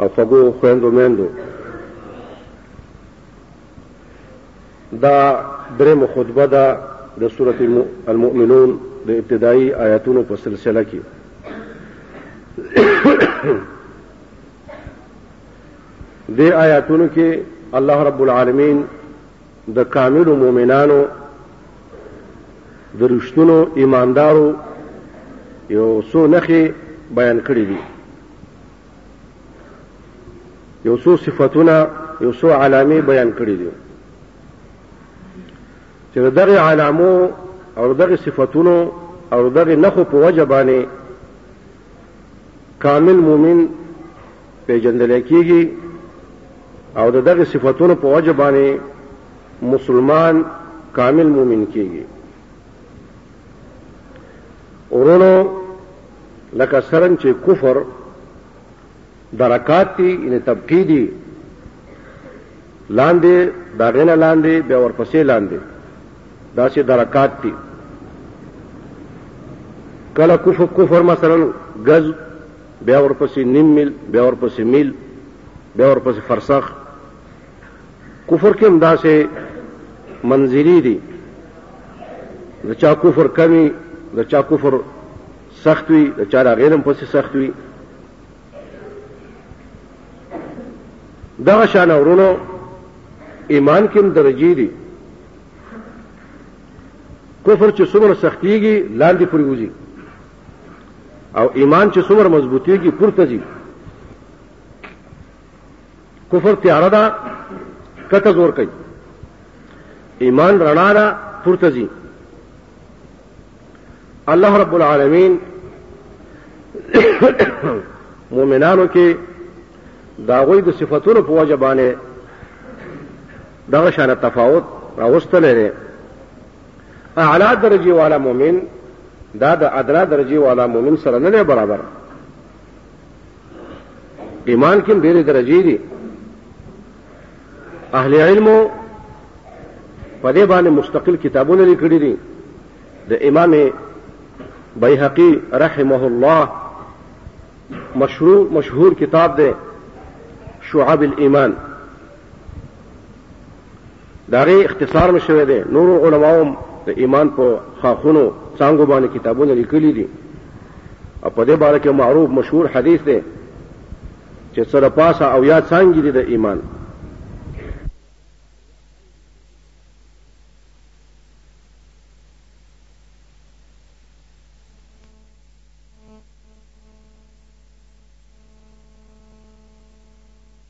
او خوږو خویندو میندو دا درېمه خطبه ده د سورة المؤمنون د ابتدایي آیاتونو په سلسله کې د آیاتونو کې الله رب العالمین د کامل مؤمنانو د رښتونو ایماندارو یو څو نخې بیان کړې دي یو څو صفاتونه یو څو علامې بیان کړې دي چې دغه علامو او دغه صفاتونو او دغه نخو په وجه باندې کامل مؤمن پیژندل کېږي او دغه صفاتونو په وجه باندې مسلمان کامل مؤمن کېږي ورونو لکه سرنګ چې کفر درکات دي یعنی طبقې دي لاندې دا غنه لاندې بیا ورپسې لاندې دا چې درکات دي کله کفر کفر مثلا غز بیا ورپسې نیم میل بیا ورپسې میل بیا ورپسې فرسخ کفر کې هم داسې منزلي دي د چا کفر کمی د چا کفر سخت وي د چا هغې نه هم پسې سخت وي دغه شان ورونو ایمان کې هم درجې دي کفر چې څومره سختيږي لاندې پورې وځي او ایمان چې څومره مضبوطيږي پورته ځي کفر تیاره ده کته زور کوي ایمان رڼا ده پورته ځي الله رب العالمین مؤمنانو کې دا غوي د صفاتونو په وجه باندې دغه شان تفاوت راوستل لري اعلی درجه والا مؤمن دا د ادنا درجه والا مؤمن سره نه برابر ایمان کې ډېرې درجې دي اهل علمو په دې باندې مستقل کتابونه لیکلي دي د امام بیهقي رحمه الله مشروع مشهور کتاب دی شعب الايمان د هغې اختصار هم شوی دی. نورو علماو هم د ایمان په ښاخونو، څانګو باندې کتابونه لیکلي دي او په دې باره کې معروف مشهور حدیث دی چې څه د پاسه اویا څانګې دي د ایمان.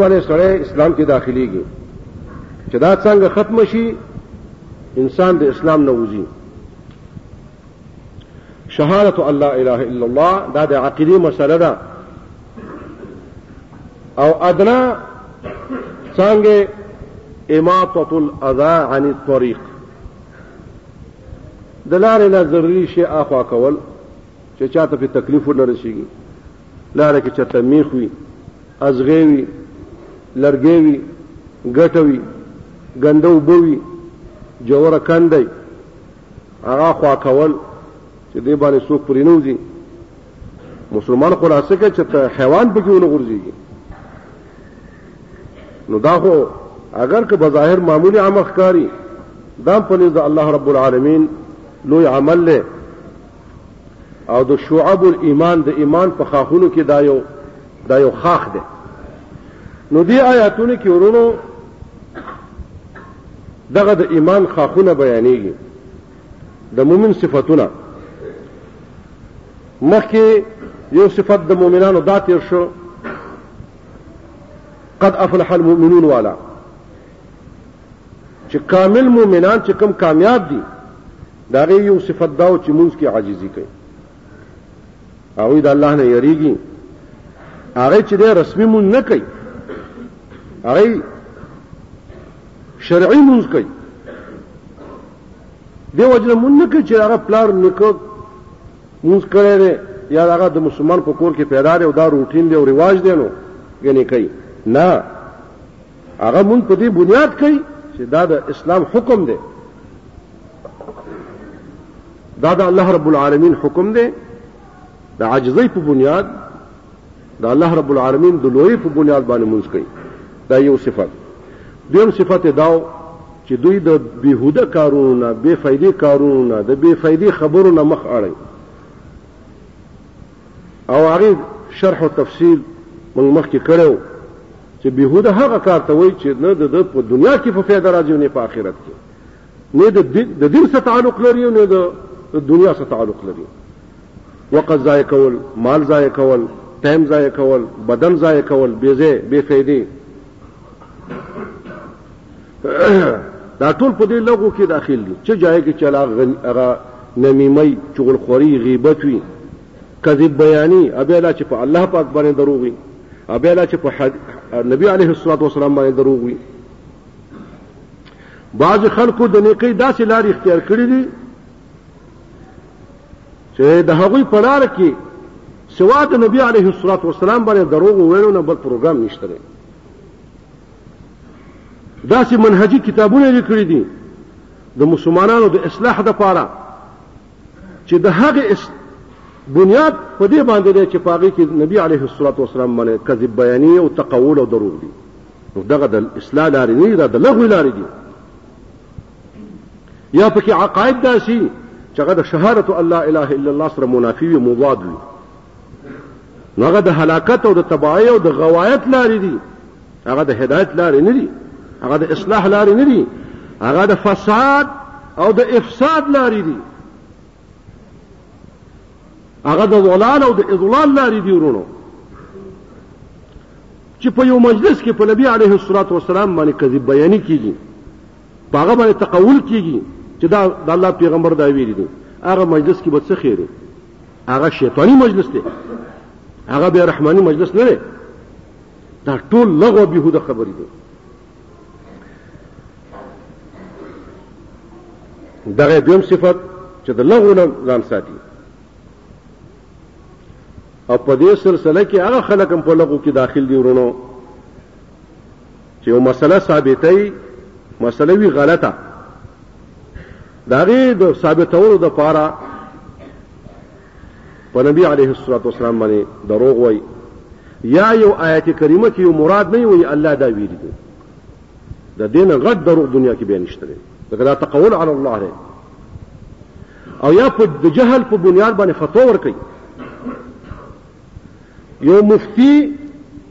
باندې سره اسلام کې داخليږي چې دا څنګه ختم شي انسان د اسلام نه وځي شهادت الله اله الا الله دا د عقيدي مسله ده او ادنا څنګه اماطه الاذى عن الطريق د لارې نه ضروري شي اخوا کول چې چاته په تکلیف ورنه رسیږي لاره کې چاته میخ وي ازغې وي، لرګی وي، ګټه وي، ګنده اوبه وي، جوره کنده وي، هغه خوا کول چې دې باندې څوک پرې نه وځي مسلمان خو داسې کوي چې ته حیوان پکې ونه غورځېږي نو دا خو اگر که بظاهر معمولی عمل ښکاري دا په نزد الله رب العالمین لوی عمل له او د شعب الایمان د ایمان په خاخونو کې دا یو دا یو خاخ دی نو دی آیاتونه کې ورونو دغه د ایمان خاخونه بیانېږي د مؤمن صفاتونه مخکې یو صفت د مؤمنانو دا تیر شو قد افلح المؤمنون والا چې کامل مؤمنان چې کم کامیاب دي دا یو صفت داو چې مونږ کې عاجزي کوي هغه د الله نه یریږي هغه چې د رسمي مون نه کوي هغه شرعي مون کوي دی وجنه مون نه کوي چې هغه پلار نکو مون کړی دی یا هغه د مسلمان په کور کې پیدا دی او دا روټین دی او ریواج دی نو یعنی کوي نه هغه مون په دې بنیاد کوي چې دا د اسلام حکم دی دا د الله رب العالمین حکم دی د عاجزۍ په بنیاد د الله رب العالمین د لوی په بنیاد باندې مونږ کوي دا یو صفت دیم صفت دا چې دوی د بیهوده کارونه بے فائدې کارونه د بے فائدې خبرو نه مخ اړي او هغه شرح او تفصیل موږ مخکې کړو چې بیهوده هغه کار ته وایي چې نه د په دنیا کې په فایده راځي نه په آخرت کې نه د د دین سره تعلق لري او نه د دنیا سره تعلق لري وقت ضایع کول مال ضایع کول ټایم ضایع کول بدن ضایع کول بې ځای بې فایدې دا ټول په دې لغو کې داخل دي چې جای کې چلا هغه نمیمي چغل خوري غیبت وي کذب بیاني ابي لا چې په الله پاک باندې دروغ وي ابي لا چې په نبی عليه الصلاه والسلام باندې دروغ وي بعضې خلکو د نېکۍ داسې لارې اختیار کړې دي چې د هغوی په لار کې سوا د نبی علیه الصلاة والسلام باندې دروغ ویلو نه بل پروګرام نشته دی داسې منهجي کتابونه یې کړي دي د مسلمانانو د اصلاح د پاره چې د هغه بنیاد په دې باندې دی چې په هغې کې نبی علیه الصلاة والسلام باندې کذب بیاني او تقول او دروغ دي نو دغه د اصلاح لارې نه دي دا د لغوي لارې دي یا پکې عقاید داسي چې هغه د شهادت الله اله الا الله سره منافي وي مضاد وي نو هغه د هلاکت او د تباهي او د غوایت لارې دي هغه د هدایت لارې نه دي هغه د اصلاح لارې نه دي هغه د فساد او د افساد لارې دي هغه د ضلال او د اضلال لارې دي ورونو چې په یو مجلس کې په نبی عليه الصلاه والسلام باندې کذب بیان کیږي په هغه باندې تقول کیږي چې دا د الله پیغمبر دا ویلي دي هغه مجلس کې به څه خیر هغه شیطانی مجلس دی هغه به رحمانی مجلس نه دی دا ټول لغو بهوده خبرې دي دغه دویم صفت چې د لغو نه ځان ساتي او په دې سلسله کې هغه خلک هم په لغو کې داخل دي ورونو چې یو مسله ثابتې مسله وی غلطه دا غي د ثابتولو د پاره په نبی علیه الصلاة والسلام باندې دروغ وای یا یو آیت کریمه کې یو مراد نه وي الله دا ویلي دی د دین غټ دروغ دنیا کې به نشته لکه دا تقول علی الله دی او یا په جهل په بنیاد باندې فتوا ورکړي یو مفتی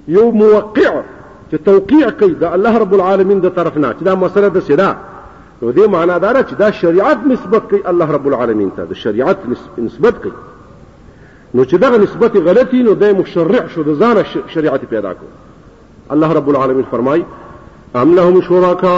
یو موقع چې توقیع کوي د الله رب العالمین د طرف نه چې دا مسله د سدا نو دې معنا دار چې دا شریعت نسبت کوي الله رب العالمین ته د شریعت نسبت کوي نو چې دغه نسبت غلطي نو د مشرع شو د ځان شریعت پیدا کو الله رب العالمین فرمای ام لهم شرکا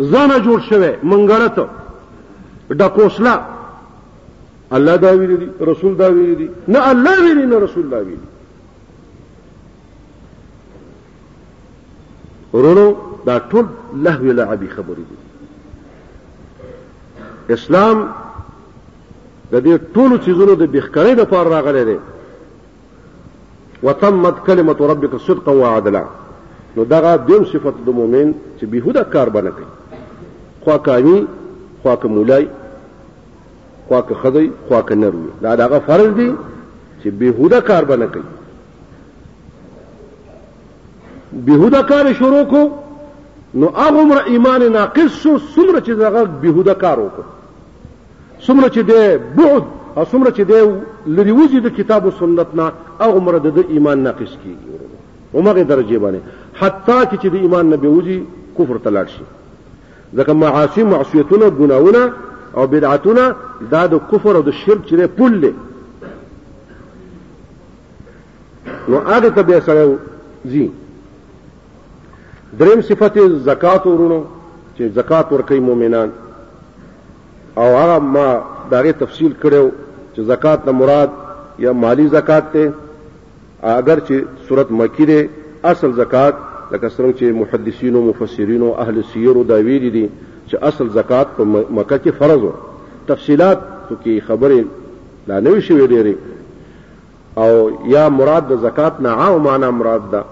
ځانه جوړ شوی منګړت ډکوسلا الله دا ویلي دي رسول دا ویلي دي نه الله ویلي نه رسول دا ویلي ورونو دا ټول لهوی لعبي خبرې دي اسلام د دې ټولو چیزونو د بخکړې د پار راغلی دی وتمت کلمه ربک صدقا وعدلا نو دغه دیم صفت د مؤمن چې بهوده کار بنه کوي خوا کامی خوا که مولای خوا که خدای خوا که نروي دا دغه فرض دی چې بهوده کار بنه کوي بهوده کار شروع کو نو هغه ایمان ناقص شو څومره چې دغه بهوده کار وکړ څومره چې دی بعد او څومره چې دی لري وځي د کتاب او سنت نه هغومره د ده ایمان ناقص کېږي ورونو همغې درجې باندې حتی که چې د ایمان نه بېوځي کفر ته لاړ شي ځکه معاصي معصیتونه ګناهونه او بدعتونه دا د کفر او د شرک چې پل دی نو هغه ته به سره زی دریم صفت زکات ورونو چې زکات ورکوي مؤمنان او هغه ما داغه تفصیل کړو چې زکات نه مراد یا مالی زکات ته اگر چې صورت مکی ده اصل زکات لکه څنګه چې محدثین او مفسرین او اهل سیر دا ویلي دي چې اصل زکات په مکه کې فرض و تفصيلات کې خبره لا نوې شوې ډېری او یا مراد د زکات نه عام معنا مراد ده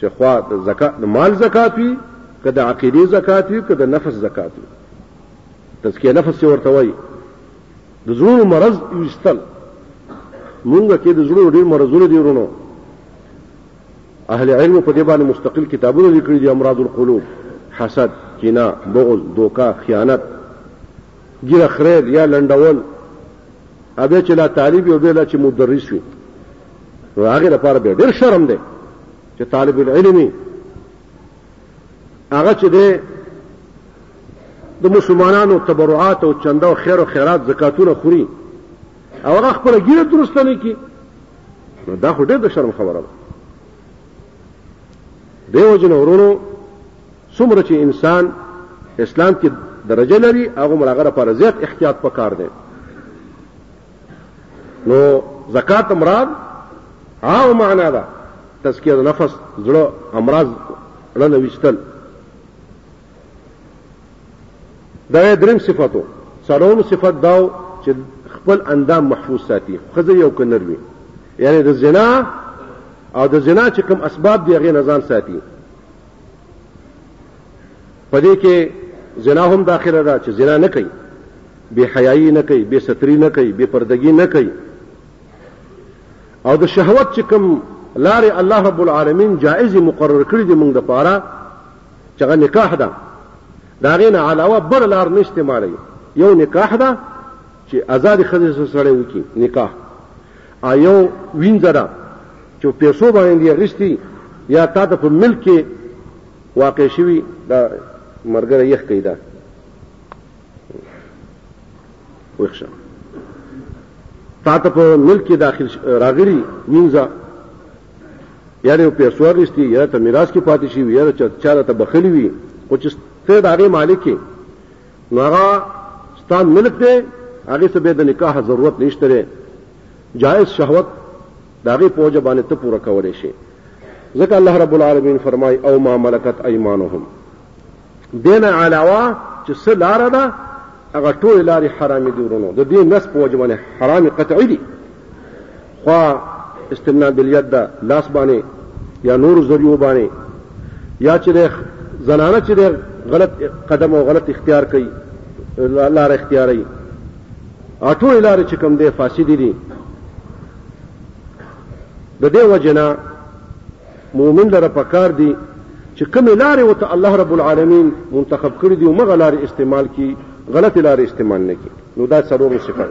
چې خوا د زکات د مال زکات وي که د عقیدې زکات وي که د نفس زکات وي تزکیه نفس ورته وایي د زړونو مرض ویستل مونږ کې د زړونو ډېر مرضونه دي ورونو اهل علم په دې باندې مستقل کتابونه لیکلي دي امراض القلوب حسد کینه بغض دوکا خیانت ږیره خریل یا لنډول او بیا چې لا طالب یو بیا لا چې مدرس وي نو هغه لپاره به ډېر شرم دی چې طالب العلم هغه چې دی د مسلمانانو تبرعات او چنده او خیر او خیرات زکاتونه خوري او هغه خپل ګیره درسته نه کی نو دا خو ډېر د شرم خبره ده دیو جن ورونو څومره چې انسان اسلام کې درجه لري هغه مرغه لپاره زیات احتیاط پکار دی نو زکات مراد عام معنا ده تزکیه نفس زړه امراض لنه وشتل دا دریم صفاتو څلورم صفات داو چې خپل اندام محفوظ ساتي خزه یو کنر وي یعنی د زنا او د زنا چې کوم اسباب دی هغه نه ځان ساتي پدې کې زنا هم داخله ده چې زنا نه کوي بے حیايي نه کوي بے ستري نه کوي بے پردګي نه کوي او د شهوت چې کوم لارې الله رب العالمین جائز مقرر کړی دی موږ د پاره چې هغه نکاح ده دا غینه علاوه بل لار نشته مالي یو نکاح ده چې آزاد خزې سره وکي نکاح آیا یو وینځه ده چې په پیسو باندې دې اخیستي یا تا ته په ملک کې واقع شوي؟ دا مرګره یخ کوي دا وښه تا ته په ملک کې داخل راغلي وینځه یا دې پیسو اخیستي یا ته میراث کې پاتې شي یا چا ته بخلي وي او چې ته د هغې مالک کې نو هغه ستا ملک دی هغه څه به د نکاح ضرورت نشته دی جائز شهوت داغه پوجا باندې ته پوره کولې شي ځکه الله رب العالمین فرمای او ما ملکت ايمانهم دین علاوه چې څه لار ده هغه ټول لارې حرامې دي ورونو د دې نس پوجا باندې حرامې قطعي دي خوا استمناء بالیت ده لاس باندې یا نور ذریعو باندې یا چې ده زنانه چې ده غلط قدم او غلط اختیار کوي لار اختیاري اټو لار چې کوم ده فاسد دي د دې وجنا مؤمن لره پکار دي چې کوم لار وته الله رب العالمین منتخب کړی دی او مغه لار استعمال کی غلط لار استعمال نه کی نو دا څلورم صفات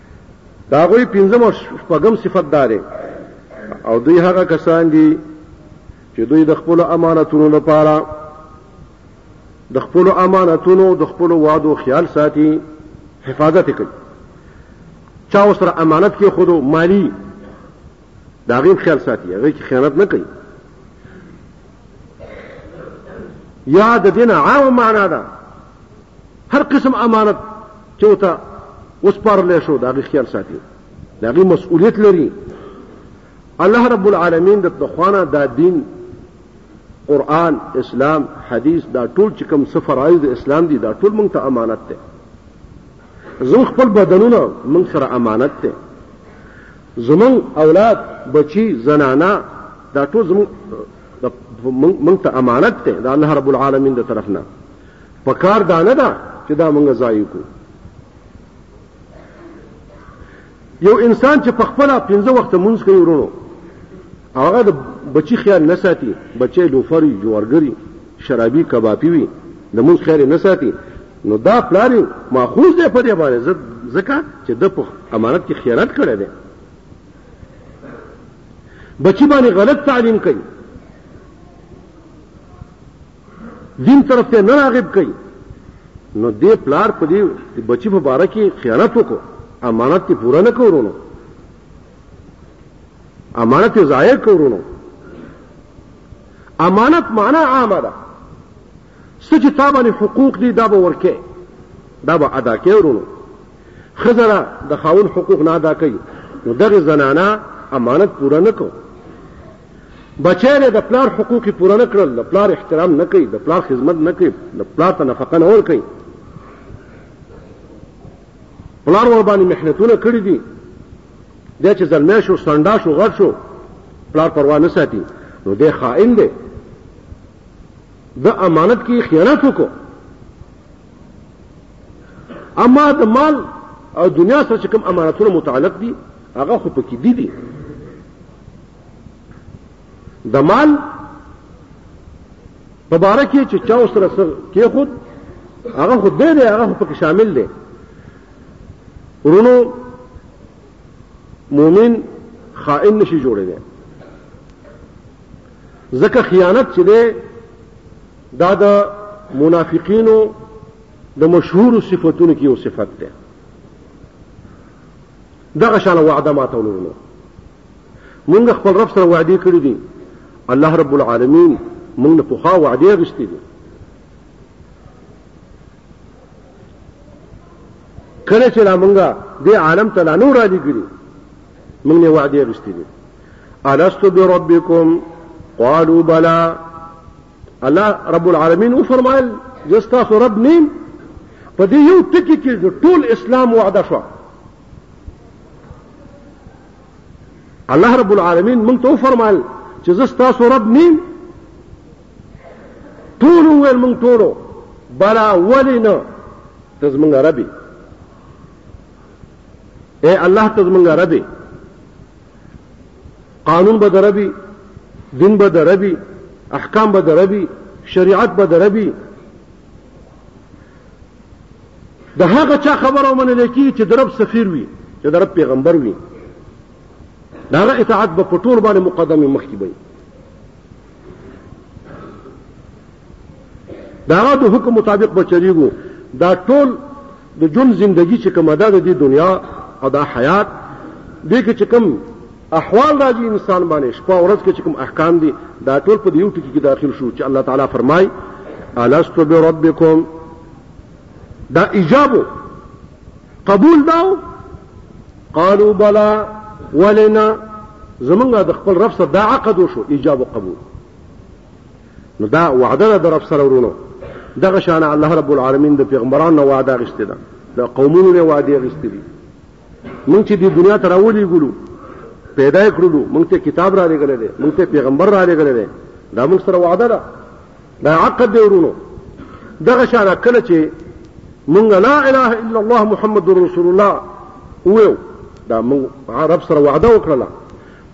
د هغوی پنځم او شپږم صفت دا دی او دوی هغه کسان دي چې دوی د خپل امانتونو لپاره د خپل امانتونو د خپل وادو خیال ساتي حفاظت کوي چا سره امانت کې خودو مالی د هغې هم خیال ساتي هغې کې خیانت نه کوي یا د دې نه عامه معنا ده هر قسم امانت چې ورته وسپارلی شو د هغې خیال ساتي د هغې مسؤلیت لري الله رب العالمین د پخوانه دا دین قرآن اسلام حدیث دا ټول چې کوم څه فرایض د اسلام دي دا ټول موږ ته امانت دی زموږ خپل بدنونه موږ سره امانت دی زمونږ اولاد، بچي، زنانه دا ټول زمونږ مونږ ته امانت دی د الله رب العالمین د طرف نه په کار دا نه ده چې دا مونږ ضایع کو یو انسان چې په خپل 15 وخت مونږ کوي ورونو هغه د بچی خیال نه ساتي بچی لوفري جوارګري شرابي کبابي وي د مونږ خیال نه ساتي نو دا پلار ماخوذ دی په دې باندې ځکه چې د په امانت کې خیانت کړی دی بچی باندې غلط تعلیم کوي دین طرف ته نه راغب کوي نو دې پلار په دې بچی په باره کې خیانت وکړو امانت کې پوره نه کورونو امانت یې ضایع کړ ورونو امانت معنا عامه ده څه چې تا باندې حقوق دي دا به ورکې دا به ادا کې ورونو خزره د خاون حقوق نه ادا کوي نو دغه زنانا امانت پوره نه کو بچیره د پلار حقوق پوره نه کړل د پلار احترام نه کوي د پلار خدمت نه کوي د پلار ته نفقه نه ور کوي پلار ور باندې محنتونه کړې دي دی چې زلمی شو سنډا شو غټ شو پلار پروا نه ساتي نو دی خائن دی د امانت کې خیانت وکړو اما د مال او دنیا سره چې کوم امانتونه متعلق دي هغه خو پکې دي دي د مال په باره کې چې چا سره سر کې خود هغه خو دی دی هغه خو پکې شامل دی ورونو مؤمن خائن نشي جوړېدی ځکه خیانت چې دی دا د منافقینو د مشهور صفاتونو کې یو صفت دی دغه شان وعده ماته ولرنو مونږ خپل رب سره وعده کړې دي الله رب العالمین مونږ په خوا وعده غشتي دي کله چې لا مونږه دې عالم ته لا نور عادي کړي مونږ نه وعده غشتي دي الست بربکم قالوا بلا الله رب العالمین و فرمایل جستا سو رب نیم په دې یو ټکی کې ټول اسلام وعده شو الله رب العالمین مونږ ته فرمایل چې زستا سو رب نیم ټول وویل مونږ ټولو بلا ولې نه ته زمونږ ربې اے الله ته زمونږ ربې قانون به د ربي دین به د ربي احکام به د ربي شریعت به د ربي د هغه چا خبره ومنل کیږي چې د رب سفیر وي چې د رب پیغمبر وي دا هغه اطاعت به په ټول باندې مقدمه مخکې وي دا هغه د حکم مطابق به چریږو دا ټول د جون زندگی چې کومه ده د دنیا او د حیات دې کې چې کوم احوال راځي انسان باندې شپه ورځ کې چې کوم احکام دي دا ټول په دیو ټکی کې داخل شو چې الله تعالی فرمای الست بربکم دا ایجابو قبول داو قالو بلا ولنا زمونږه د خپل رب سره دا عقد وشو ایجاب او قبول نو دا وعده د رب سره ورونو دغه شان الله رب العالمین د پیغمبرانو وعده غشته ده د قومونو نه وعده غشته دي مونږ چې د دنیا تر اولي ګلو پیدا کړلو مونږ ته کتاب را لګل دي مونږ ته پیغمبر را لګل دي دا مونږ سره وعده ده دا عقد دی ورونو دغه شان کله چې مونږ لا اله الا الله محمد رسول الله ویو دا مونږ عرب سره وعده وکړه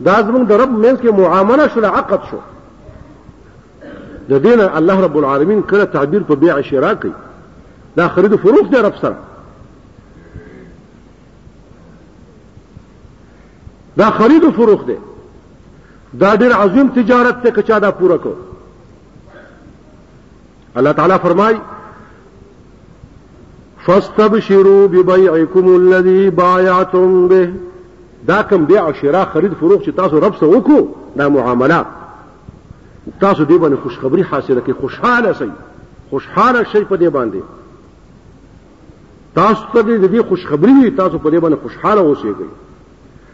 دا زمونږ د رب مینس کې معامله شو عقد شو د دین الله رب العالمین کله تعبیر په بیع شراء کوي دا خرید فروخ دی رب سره دا خرید فروخ دی دا ډیر عظیم تجارت ته کچا دا پوره کو الله تعالی فرمای فاستبشروا ببيعكم الذي بايعتم به دا کوم بيع شراء خرید فروغ چې تاسو رب سره وکړو دا معاملات تاسو دې باندې خوشخبری حاصله کې خوشاله شئ خوشحاله شئ په دې باندې تاسو ته دې خوشخبری تاسو په دې باندې خوشحاله اوسئ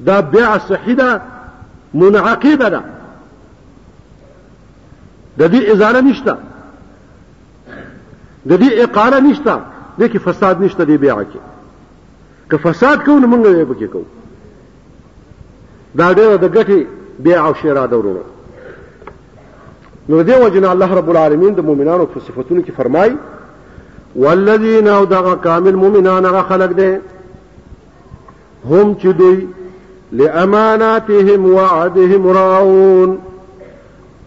دا بيع صحي ده منعقده ده د دې ازاله نشته د دې اقاله نشته د کې فساد نشته دی بيع کې که فساد کوو نو موږ یې پکې کوو دا ډېر د ګټي بيع او شراء ده ورونو نو دې وجنه الله رب العالمین د مؤمنانو په صفاتونو کې فرمایي والذین او دغه کامل مؤمنان هغه خلق دي هم چې دوی لاماناتهم وعدهم راعون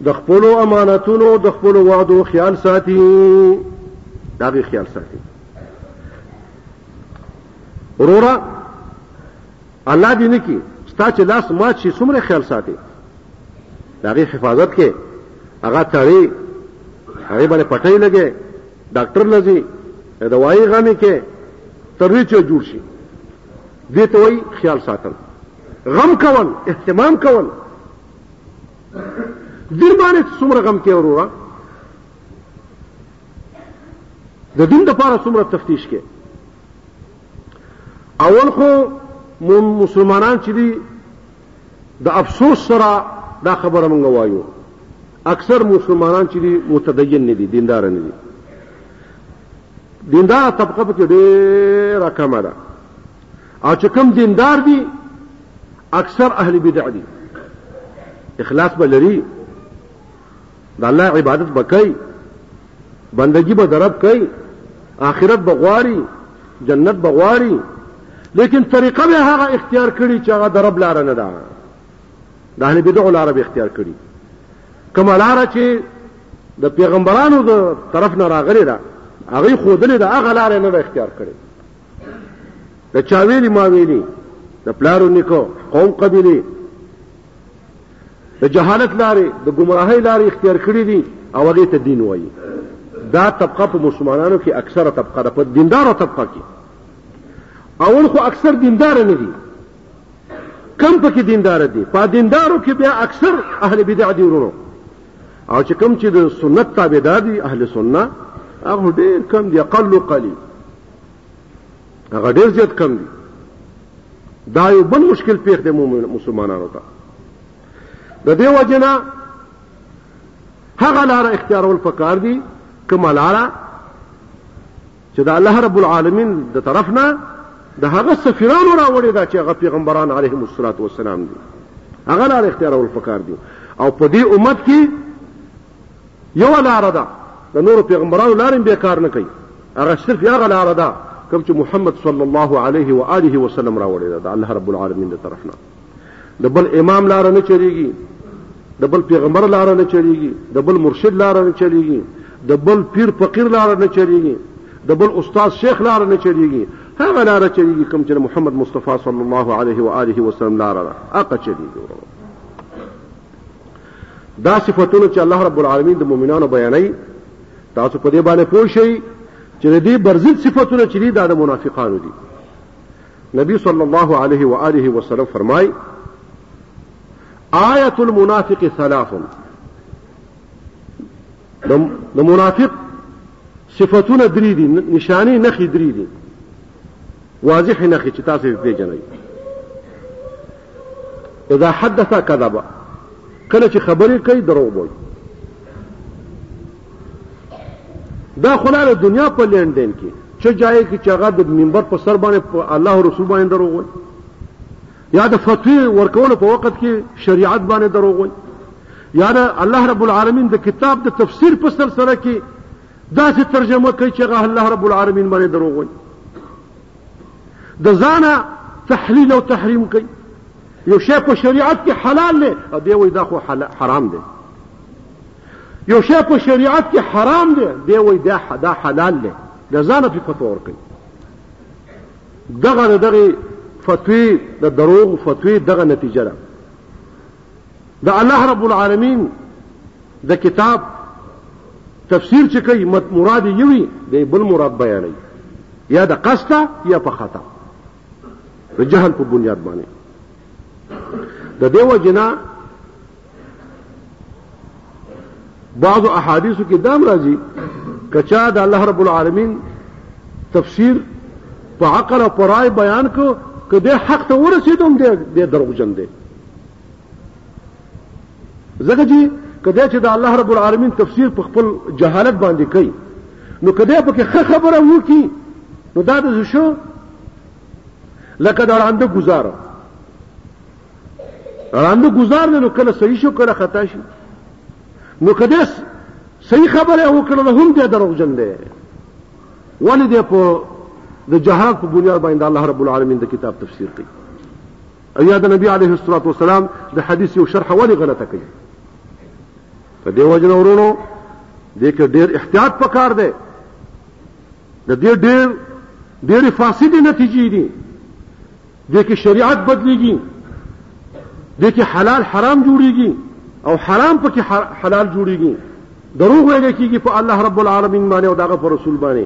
د خپل امانتونو د خپل وعدو خیال ساتي دا غي خیال ساتي رورا الله دې نه کی ستا چې لاس مات شي څومره خیال ساتي دا غي حفاظت کې هغه تړي هغه باندې پټي لګي ډاکټر لذي د وایي غمې کې تر دې چې جوړ شي دې ته وایي خیال ساتل غم کول اهتمام کول دین باندې څومره غم کې وروره د دین د پاره څومره تفتیش کې اول خو مسلمانان چې دي د افسوس سره دا خبره موږ وایو اکثر مسلمانان چې دي متدین نه دي دیندار نه دي دیندار طبقه پکې ډېره کمه ده او چې کوم دیندار دي اکثر اهل بدع دي اخلاص به لري د الله عبادت به کوي بندگی به درب کوي آخرت به غواړي جنت به غواړي لیکن طریقه به هغه اختیار کړي چې هغه درب لار نه ده د اهل بدعو لار به اختیار کړي کومه لار چې د پیغمبرانو د طرف نه راغلي ده هغه خودلې ده هغه لار نه اختیار کړي د چاویلی ما ویلی د پلارو نیکو قوم قبیله د جهالت لارې د ګمراهۍ لارې اختیار کړې دي او هغه ته دین وایي دا طبقه په مسلمانانو کې اکثره طبقه ده په دیندارو طبقه کې اول خو اکثر دیندار نه دي کم پکې دیندار دي په دیندارو کې بیا اکثر اهل بدع دي ورونو او چې کم چې د سنت تابعدار دي اهل سنت هغه ډېر کم دي اقل قليل هغه ډیر زیات کم دي دا یو بل مشکل پیښ دی مسلمانانو ته د دې وجنه هغه لار اختیارول پکار دي کومه لار چې د الله رب العالمین د طرف نه د هغه سفیرانو راوړي دا چې هغه پیغمبران علیهم الصلاۃ والسلام دي هغه لار اختیارول پکار دي او په دې امت کې يوه لاره ده د نورو پيغمبرانو لارې هم بې کار نه کوي هغه صرف هغه لاره ده کوم چې محمد صلی الله علیه و آله وسلم راوړې ده د الله رب العالمین د طرف نه د بل امام لاره نه چلیږي د بل پیغمبر لاره نه چلیږي د بل مرشد لاره نه چلیږي د بل پیر فقیر لاره نه چلیږي د بل استاد شیخ لاره نه چلیږي هغه لاره چلیږي کوم چې محمد مصطفی صلی الله علیه و آله وسلم لاره ده هغه چلیږي دا صفتونه چې الله رب العالمین د مؤمنانو بیانوي تاسو په دې باندې پوه شئ چې د دې برزید صفتونه چې دي دا د منافقانو دي نبی صلی الله علیه و آله وسلم فرمای آیت المنافق ثلاث د منافق صفتونه درې دي نشانه نخي درې دي واضح نخې چې تاسو یې پیژنئ اذا حدث کذب کله چې خبرې کوي دروغ وایي دا خلاله دنیا په لین دین کې چې جای کې چې هغه د منبر په سر باندې الله رسول باندې دروغ وایي یا د فتوی ورکولو په وخت کې شریعت باندې دروغ وایي یا د الله رب العالمین د کتاب د تفسیر په سلسله کې داسې ترجمه کوي چې هغه الله رب العالمین باندې دروغ وایي د ځانه تحلیل او تحریم کوي یو شی په شریعت کې حلال دی او دی وایي دا خو حرام دی یو شی په شریعت کې حرام دی دی وایي دا حلال دی د ځانه په فتوا ورکوي دغه دغه فتوی د دروغ فتوی دغه نتیجه ده د الله رب العالمین د کتاب تفسیر چې کوي مراد یوي د بل مراد بیانوي یا د قصدا یا په خطا د جهل په بنیاد باندې د دیو جنا بعض احادیثو کې دام راځي کچا د الله رب العالمین تفسیر په عقل او پرای بیان کو کده حق ته ورسېدم د دروغجن دی ځکه چې کله چې د الله رب العالمین تفسیر په خپل جهالت باندې کوي نو کله په کې خه خبره وکی نو دا د شو لکه دا راند گزار راند گزار نو کله صحیح شو کله خطا شي نو کله صحیح خبره وکړه هم دې دروغجن دی ولې دې په د جهاد په بنیاد باندې الله رب العالمین د کتاب تفسیر کوي ایا د نبی علیه الصلاۃ والسلام د حدیث یو شرح ولې غلطه کوي په دې وجه ورونو دې کې ډېر احتیاط پکار دی د دې ډېر ډېر فاسدې نتیجې دي دې کې شریعت بدلېږي دې کې حلال حرام جوړيږي او حرام پکې حلال جوړيږي دروغ ویل کېږي په الله رب العالمین باندې او دغه پر رسول باندې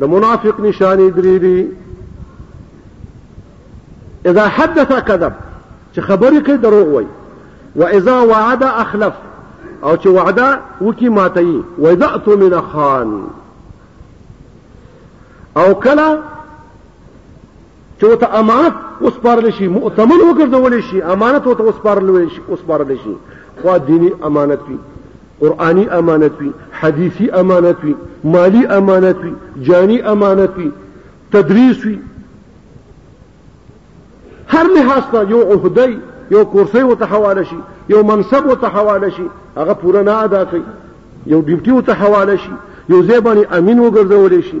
د منافق نشانې درې دي اذا حدث كذب چې خبرې کوي دروغ وایي واذا وعد اخلف او چې وعده وکي ماتي واذا اؤتمن خان او کله چې او ته امانت وسپارل شي مؤتمن وګرځول شي امانت او ته وسپارل شي وسپارل شي خو دینی امانت وي قرآنی امانت وي حدیثی امانت وي مالی امانت وي جانی امانت وي تدریس وي هر لحاظ ته یو عہده یو کورسۍ وته حواله شي یو منصب وته حواله شي هغه پوره نه ادا کوي یو ډیوټي وته حواله شي یو ځای باندې امین وګرځول شي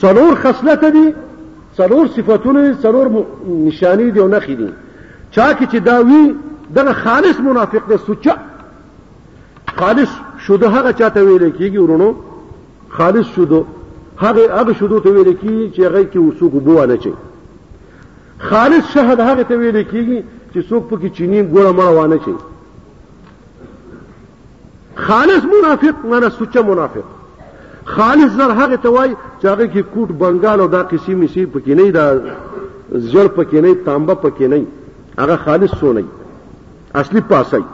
څلور خصلت دي څلور صفاتونه دي څلور نشاني دي او نخي دي چا کې چې دا وی دغه خالص منافق دی سوچا خالص شوده هغه چاته ویل کیږي ورونو خالص شوده هغه هغه شوده ته ویل کیږي چې هغه کې وسوګ بو نه چي خالص شهد هغه ته ویل کیږي چې څوک پکې چینی ګوره مړ وانه چي خالص منافق معنی سوچه منافق خالص زر هغه ته وای چې هغه کې کوټ بنگال او دا قصې میسي پکې نه دا زړ پکې نه تانبه پکې نه هغه خالص سونه اصلي پاسي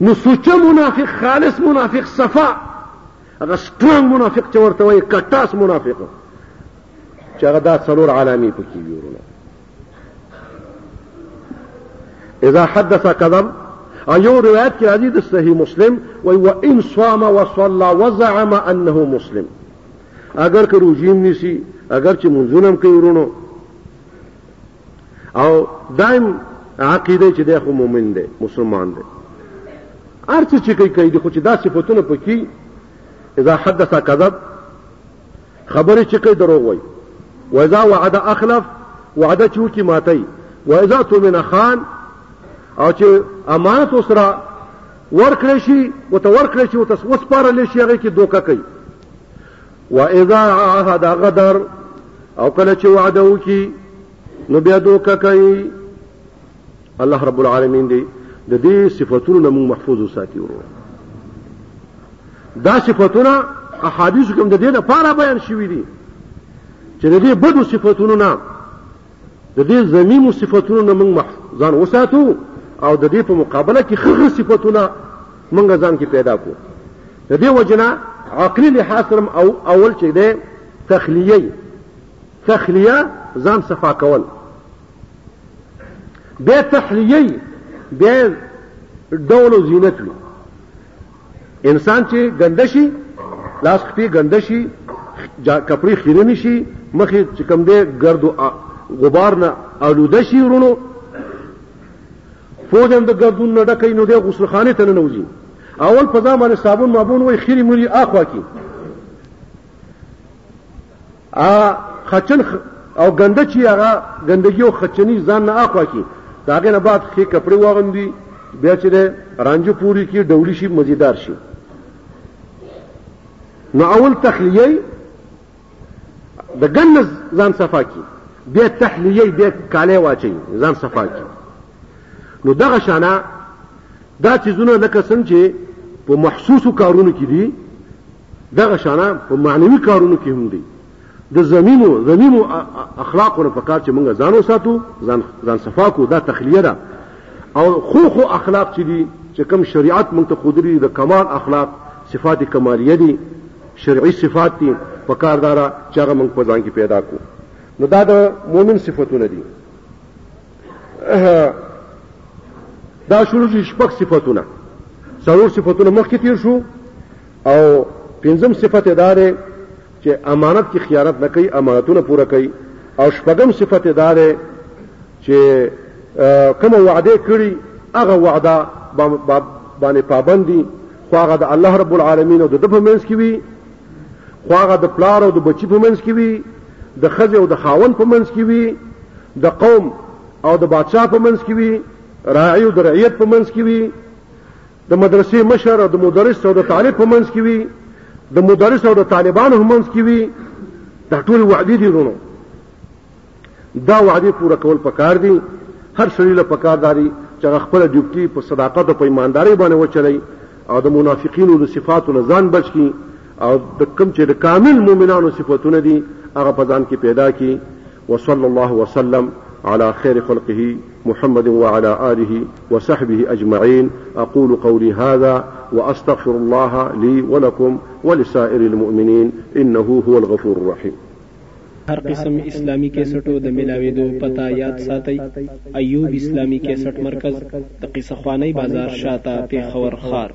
نو سوچه منافق خالص منافق صفا هغه سترونګ منافق چې ورته وای کټاس منافق چې هغه دا څلور علامې پکې ویورونه اذا حدث كذب ايو روایت کې راځي د صحیح مسلم وای و ان صام وصلى وزعم انه مسلم اگر که روزیم نیسی اگر چې منځونم کوي ورونو او دایم عقیده چې د خو مؤمن دی مسلمان دی ارڅ چې کوي کوي خو چې دا صفاتونه پکې اذا حدث كذب خبرې چې کوي دروغ وایي واذا وعد اخلف وعده چې وکړي ماتوي واذا تؤمن خان او چې امانت وسره ورکړی شي ورته ورکړی شي ورته وسپارل شي هغه کې دوکه کوي واذا عهد غدر او کله چې وعده وکړي نو بیا دوکه کوي الله رب العالمین دی د دې صفاتونو نه موږ محفوظ وساتي ورو دا صفاتونه احادیث کوم د دې لپاره بیان شوي دي چې د دې بدو صفاتونو نه د دې زمیم صفاتونو نه موږ ځان وساتو او د دې په مقابله کې خغه صفاتونه موږ ځان کې پیدا کو د دې وجنه عقلي لحاظ سره او اول چې ده تخلیه تخلیه ځان صفا کول بیا تحلیه بیا ډول او زینت وي انسان چې ګنده شي لاس خپې ګنده شي کپړې خیره نه شي مخې چې کوم دی ګرد او غبار نه آلوده شي ورونو فوج هم د ګردون نه ډکې نو دی غسلخانه ته نه وځي اول په ځان باندې صابون مابون وای خیری مری اخوا کی هغه خچن او ګنده چې هغه ګندګي او خچنی ځان نه اخوا کی دا هغه نه بعد خې کپڑے واغندي بیا چې رانجو پوری کی ډولی شي مزیدار شي نو اول تخلیه د ګنز ځان صفا کی بیا تحلیه بیا کاله واچي ځان صفا کی نو دغه شانه دا چیزونه لکه څنګه چې په محسوسو کارونو کې دي دغه شانه په معنوي کارونو کې هم دی د زمینو زمینو اخلاقو نه پکار چې موږ ځان وساتو ځان ځان صفا کو دا تخلیه ده او خو خو اخلاق چې دي چې کوم شریعت موږ ته خودري د کمال اخلاق صفات کمالیه دي شرعي صفات دي په کار دارا چې هغه موږ په ځان کې پیدا کو نو دا د مؤمن صفاتونه دي دا شروع شي شپږ صفاتونه څلور صفاتونه مخکې تیر شو او پنځم صفت یې دا دی چې امانت کې خیانت نه کوي امانتونه پوره کوي او شپږم صفت یې دا دی چې کوم وعده کړي هغه وعده باندې پابند دي خو هغه د الله رب العالمین او د په منځ کې وي خو هغه د پلار او د بچی په منځ کې وي د خځه او د خاون په منځ کې وي د قوم او د بادشاہ په منځ کې وي راعي او د رعیت په منځ کې وي د مدرسې مشر او د مدرس او د طالب په منځ کې وي د مدرس او د طالبانو په منځ کې وي دا ټول وعده دي ورونو دا وعده پوره کول پکار دي هر سړي له پکار داري چې خپل ډیوټي په صداقت او په ایمانداري باندې وچلي او د منافقینو د صفاتو نه ځان بچ کی او د کم چې د کامل مؤمنانو صفاتونه دي هغه په ځان کې پیدا کی وصلی الله وسلم على خير خلقه محمد وعلى آله وصحبه أجمعين أقول قولي هذا وأستغفر الله لي ولكم ولسائر المؤمنين إنه هو الغفور الرحيم هر قسم اسلامی کیسټو د ملاویدو پتا یاد ساتي ایوب اسلامی کیسټ مرکز د قصه خوانی بازار شاته پیښور خار